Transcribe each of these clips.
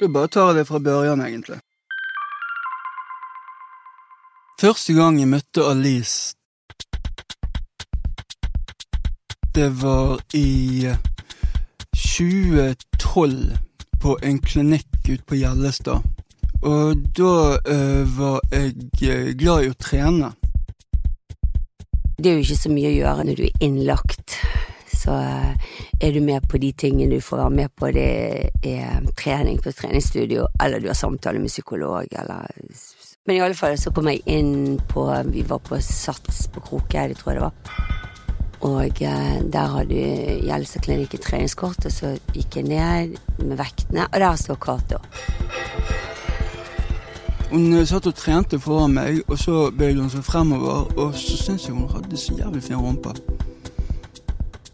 Da bare tar jeg det fra børjan, egentlig. Første gang jeg møtte Alice Det var i 2012 på en klinikk ute på Gjellestad. Og da uh, var jeg uh, glad i å trene. Det er jo ikke så mye å gjøre når du er innlagt. Så uh, er du med på de tingene du får være med på. Det er trening på treningsstudio, eller du har samtale med psykolog, eller Men i alle fall så kom jeg inn på Vi var på Sats på Krokeide, tror jeg det var. Og der hadde Gjelstadklinikken treningskort, og så gikk jeg ned med vektene, og der står Cato. Hun eh, satt og trente foran meg, og så bøyde hun seg fremover, og så syntes jeg hun hadde så jævlig fin rumpe.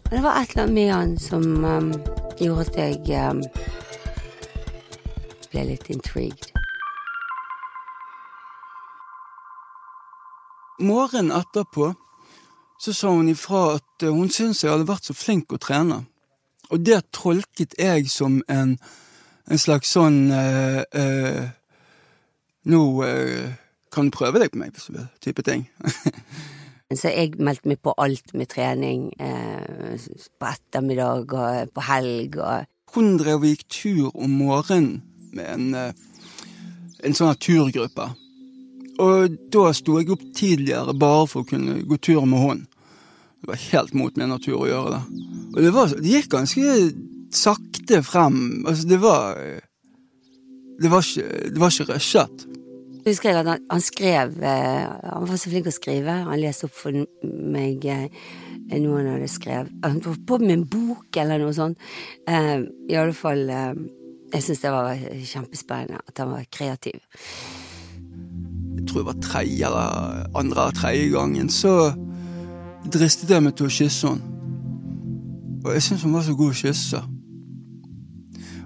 Det var et eller annet med han som um, gjorde at jeg um, ble litt intrigued. Morgenen etterpå så sa hun ifra at eh, hun syntes jeg hadde vært så flink å trene. Og det tolket jeg som en, en slags sånn uh, uh, nå eh, kan du prøve deg på meg, hvis du vil. Type ting. Så jeg meldte meg på alt med trening. Eh, på ettermiddag og på helg og Hun drev og gikk tur om morgenen med en, eh, en sånn turgruppe. Og da sto jeg opp tidligere bare for å kunne gå tur med henne. Det var helt mot min natur å gjøre det. Og det, var, det gikk ganske sakte frem. Altså, det var Det var ikke, det ikke rushet. Jeg husker at han, han, skrev eh, Han var så flink å skrive. Han leste opp for meg eh, noe han hadde skrevet. Han var på med en bok eller noe sånt. Eh, I alle fall Jeg syns det var kjempespennende at han var kreativ. Jeg tror det var tredje eller andre eller tredje gangen, så dristet jeg meg til å kysse henne. Og jeg syntes hun var så god å kysse.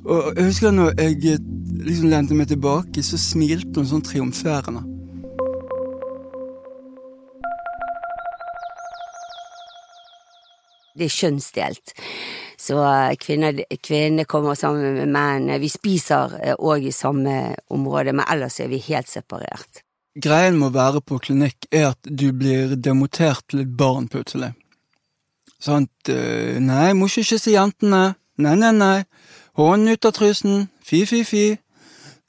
Og jeg husker når jeg liksom lente meg tilbake, så smilte hun sånn triumferende. Det er kjønnsdelt. Så kvinner, kvinner kommer sammen med menn. Vi spiser òg eh, i samme område, men ellers er vi helt separert. Greien med å være på klinikk er at du blir demotert til et barn plutselig. Sant? Eh, nei, må ikke kysse jentene. Nei, nei, nei. Hånden ut av trusen. Fy, fy, fy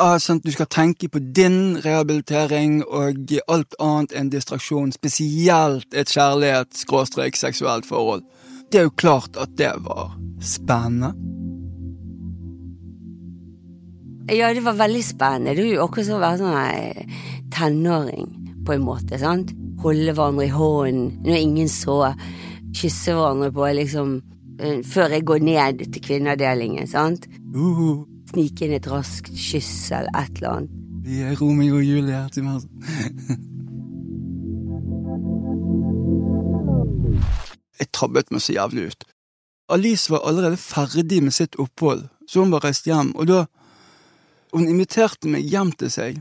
sånn at du skal tenke på din rehabilitering og alt annet enn distraksjon, spesielt et kjærlighets-seksuelt forhold. Det er jo klart at det var spennende. Ja, det var veldig spennende. Det er jo akkurat som å være sånn eh, tenåring, på en måte. sant? Holde hverandre i hånden når ingen så. Kysse hverandre på liksom eh, Før jeg går ned til kvinneavdelingen, sant? Uh snike inn et raskt kyss eller et eller annet. Vi er Romeo og Julie til meg. Jeg trabbet meg så jævlig ut. Alice var allerede ferdig med sitt opphold, så hun var reist hjem, og da Hun inviterte meg hjem til seg,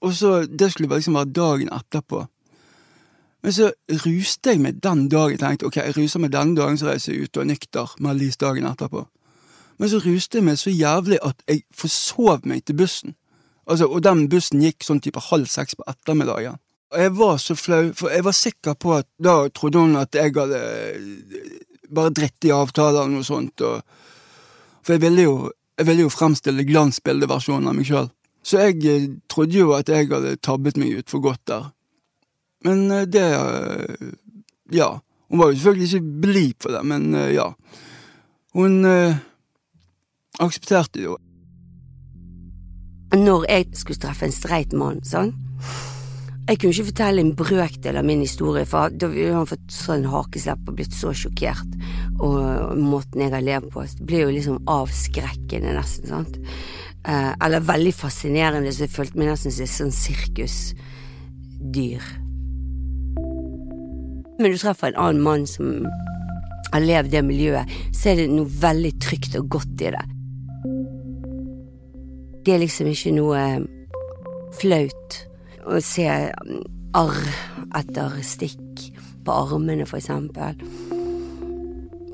og så Det skulle liksom være dagen etterpå. Men så ruste jeg meg den dagen. Tenkte ok, jeg ruser meg denne dagen, så reiser jeg ut og er nykter med Alice dagen etterpå. Men så ruste jeg meg så jævlig at jeg forsov meg til bussen. Altså, og den bussen gikk sånn type halv seks på ettermiddagen. Og jeg var så flau, for jeg var sikker på at da trodde hun at jeg hadde eh, bare dritt i avtaler og noe sånt. Og, for jeg ville jo, jeg ville jo fremstille glansbildeversjonen av meg sjøl. Så jeg eh, trodde jo at jeg hadde tabbet meg ut for godt der. Men eh, det Ja. Hun var jo selvfølgelig ikke blid på det, men ja. Hun aksepterte jo. Når jeg skulle treffe en streit mann, sånn Jeg kunne ikke fortelle en brøkdel av min historie, for da ville han fått sånn hakeslepp og blitt så sjokkert, og måten jeg har levd på, det ble jo liksom avskrekkende, nesten, sant. Eh, eller veldig fascinerende, så jeg følte meg nesten som et sånn sirkusdyr. Men du treffer en annen mann som har levd det miljøet, så er det noe veldig trygt og godt i det. Det er liksom ikke noe flaut å se arr etter stikk på armene, for eksempel.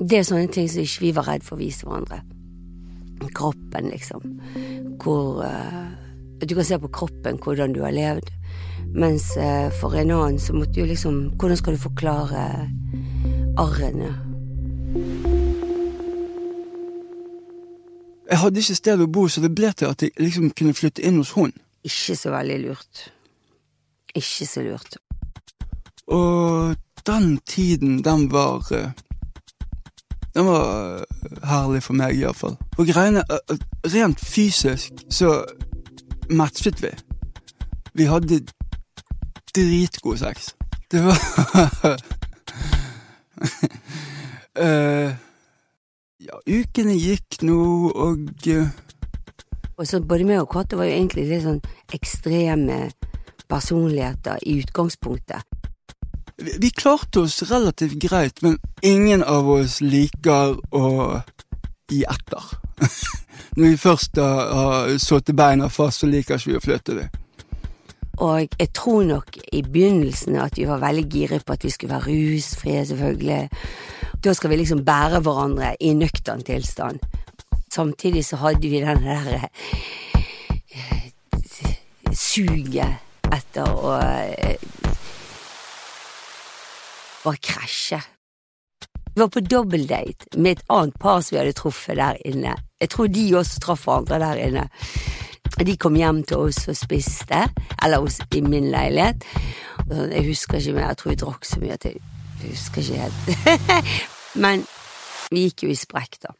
Det er sånne ting som ikke vi var redd for å vise hverandre. kroppen, liksom. Hvor uh, Du kan se på kroppen hvordan du har levd. Mens uh, for en annen så måtte du liksom Hvordan skal du forklare arrene? Jeg hadde ikke sted å bo, så det ble til at jeg liksom kunne flytte inn hos hun. Ikke så veldig lurt. Ikke så lurt. Og den tiden, den var eh, Den var eh, herlig for meg, iallfall. Og greiene eh, Rent fysisk så matchet vi. Vi hadde dritgod sex. Det var uh, Ja, ukene gikk nå, og uh, Og så både meg og Cato var jo egentlig litt sånn ekstreme personligheter i utgangspunktet. vi, vi klarte oss relativt greit, men ingen av oss liker å gi etter. Når vi først har, satt beina fast, så liker ikke vi å flytte dem. Og jeg tror nok i begynnelsen at vi var veldig giret på at vi skulle være rusfrie, selvfølgelig. Da skal vi liksom bære hverandre i nøktern tilstand. Samtidig så hadde vi den derre eh, suget etter å eh, bare krasje. Vi var på dobbeltdate med et annet par som vi hadde truffet der inne. Jeg tror de også traff hverandre der inne. De kom hjem til oss og spiste, eller oss i min leilighet. Jeg husker ikke mer, jeg tror vi drakk så mye at jeg husker ikke helt. Men vi gikk jo i sprekk, da.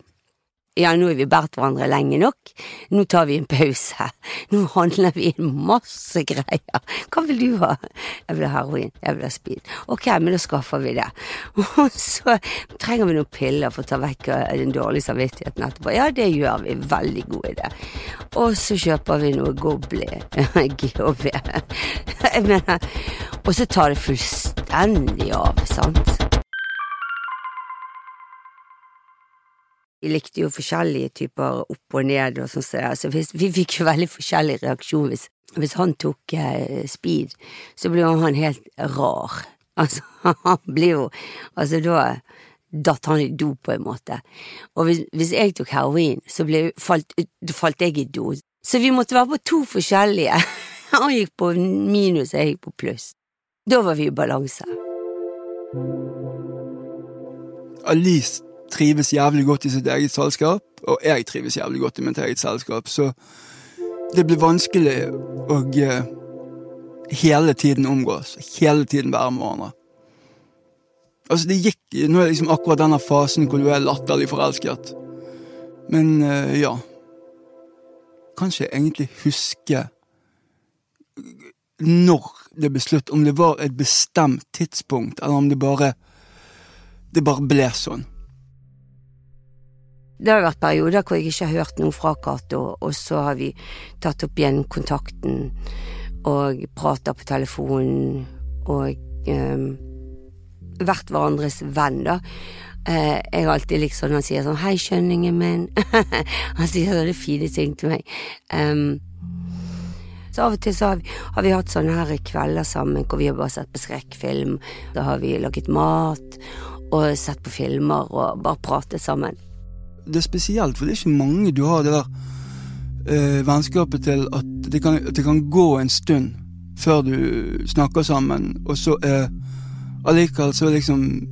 Ja, nå har vi båret hverandre lenge nok. Nå tar vi en pause. Nå handler vi inn masse greier. Hva vil du ha? Jeg vil ha heroin. Jeg vil ha speed. Ok, men da skaffer vi det. Og så trenger vi noen piller for å ta vekk eh, den dårlige samvittigheten etterpå. Ja, det gjør vi. Veldig god idé. Og så kjøper vi noe Gobli. GHB. Og så tar det fullstendig av, sant? Vi likte jo forskjellige typer opp og ned og sånn. Så altså, hvis, vi fikk jo veldig forskjellig reaksjon. Hvis, hvis han tok eh, speed, så ble han helt rar. Altså, han ble jo Altså, da datt han i do, på en måte. Og hvis, hvis jeg tok heroin, så ble, falt, falt jeg i do. Så vi måtte være på to forskjellige. Han gikk på minus, og jeg gikk på pluss. Da var vi i balanse. Alice trives jævlig godt i sitt eget selskap, og jeg trives jævlig godt i mitt eget selskap, så det blir vanskelig å eh, hele tiden omgås, hele tiden være med hverandre. Altså, det gikk Nå er det liksom akkurat denne fasen hvor du er latterlig forelsket. Men eh, ja Kanskje egentlig huske når det ble slutt, om det var et bestemt tidspunkt, eller om det bare Det bare ble sånn. Det har vært perioder hvor jeg ikke har hørt noe fra Cato, og så har vi tatt opp igjen kontakten og prata på telefonen og eh, vært hverandres venn, da. Eh, jeg har alltid liksom sånn han sier sånn 'hei, skjønningen min', han sier sånne fine ting til meg. Um, så av og til så har vi, har vi hatt sånne her kvelder sammen hvor vi har bare sett på skrekkfilm. Da har vi laget mat og sett på filmer og bare pratet sammen. Det er spesielt, for det er ikke mange du har det der eh, vennskapet til at det, kan, det kan gå en stund før du snakker sammen, og så eh, allikevel så er liksom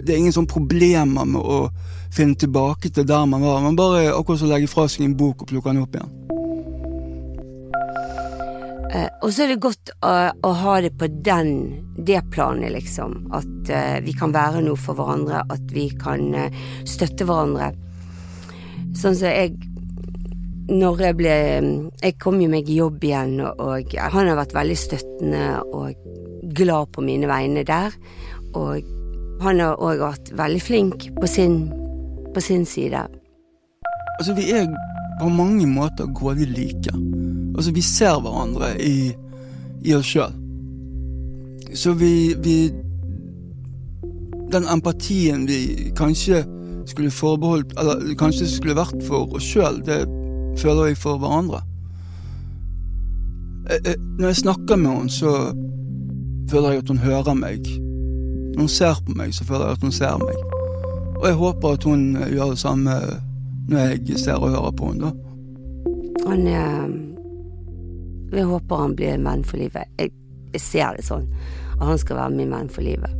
Det er ingen sånn problemer med å finne tilbake til der man var. Man bare akkurat så legger fra seg en bok og plukker den opp igjen. Eh, og så er det godt å, å, ha det på den, det planet, liksom. At eh, vi kan være noe for hverandre, at vi kan eh, støtte hverandre. Sånn som så jeg Når jeg ble Jeg kom jo meg i jobb igjen, og, og han har vært veldig støttende og glad på mine vegne der. Og han har òg vært veldig flink på sin, på sin side. Altså, vi er på mange måter grådig like. Altså, vi ser hverandre i, i oss sjøl. Så vi, vi Den empatien vi kanskje skulle forbeholdt Eller kanskje skulle vært for oss sjøl, det føler jeg for hverandre. Jeg, jeg, når jeg snakker med henne, så føler jeg at hun hører meg. Når hun ser på meg, så føler jeg at hun ser meg. Og jeg håper at hun gjør det samme når jeg ser og hører på henne, da. Han er Jeg håper han blir en venn for livet. Jeg, jeg ser det sånn. At han skal være min venn for livet.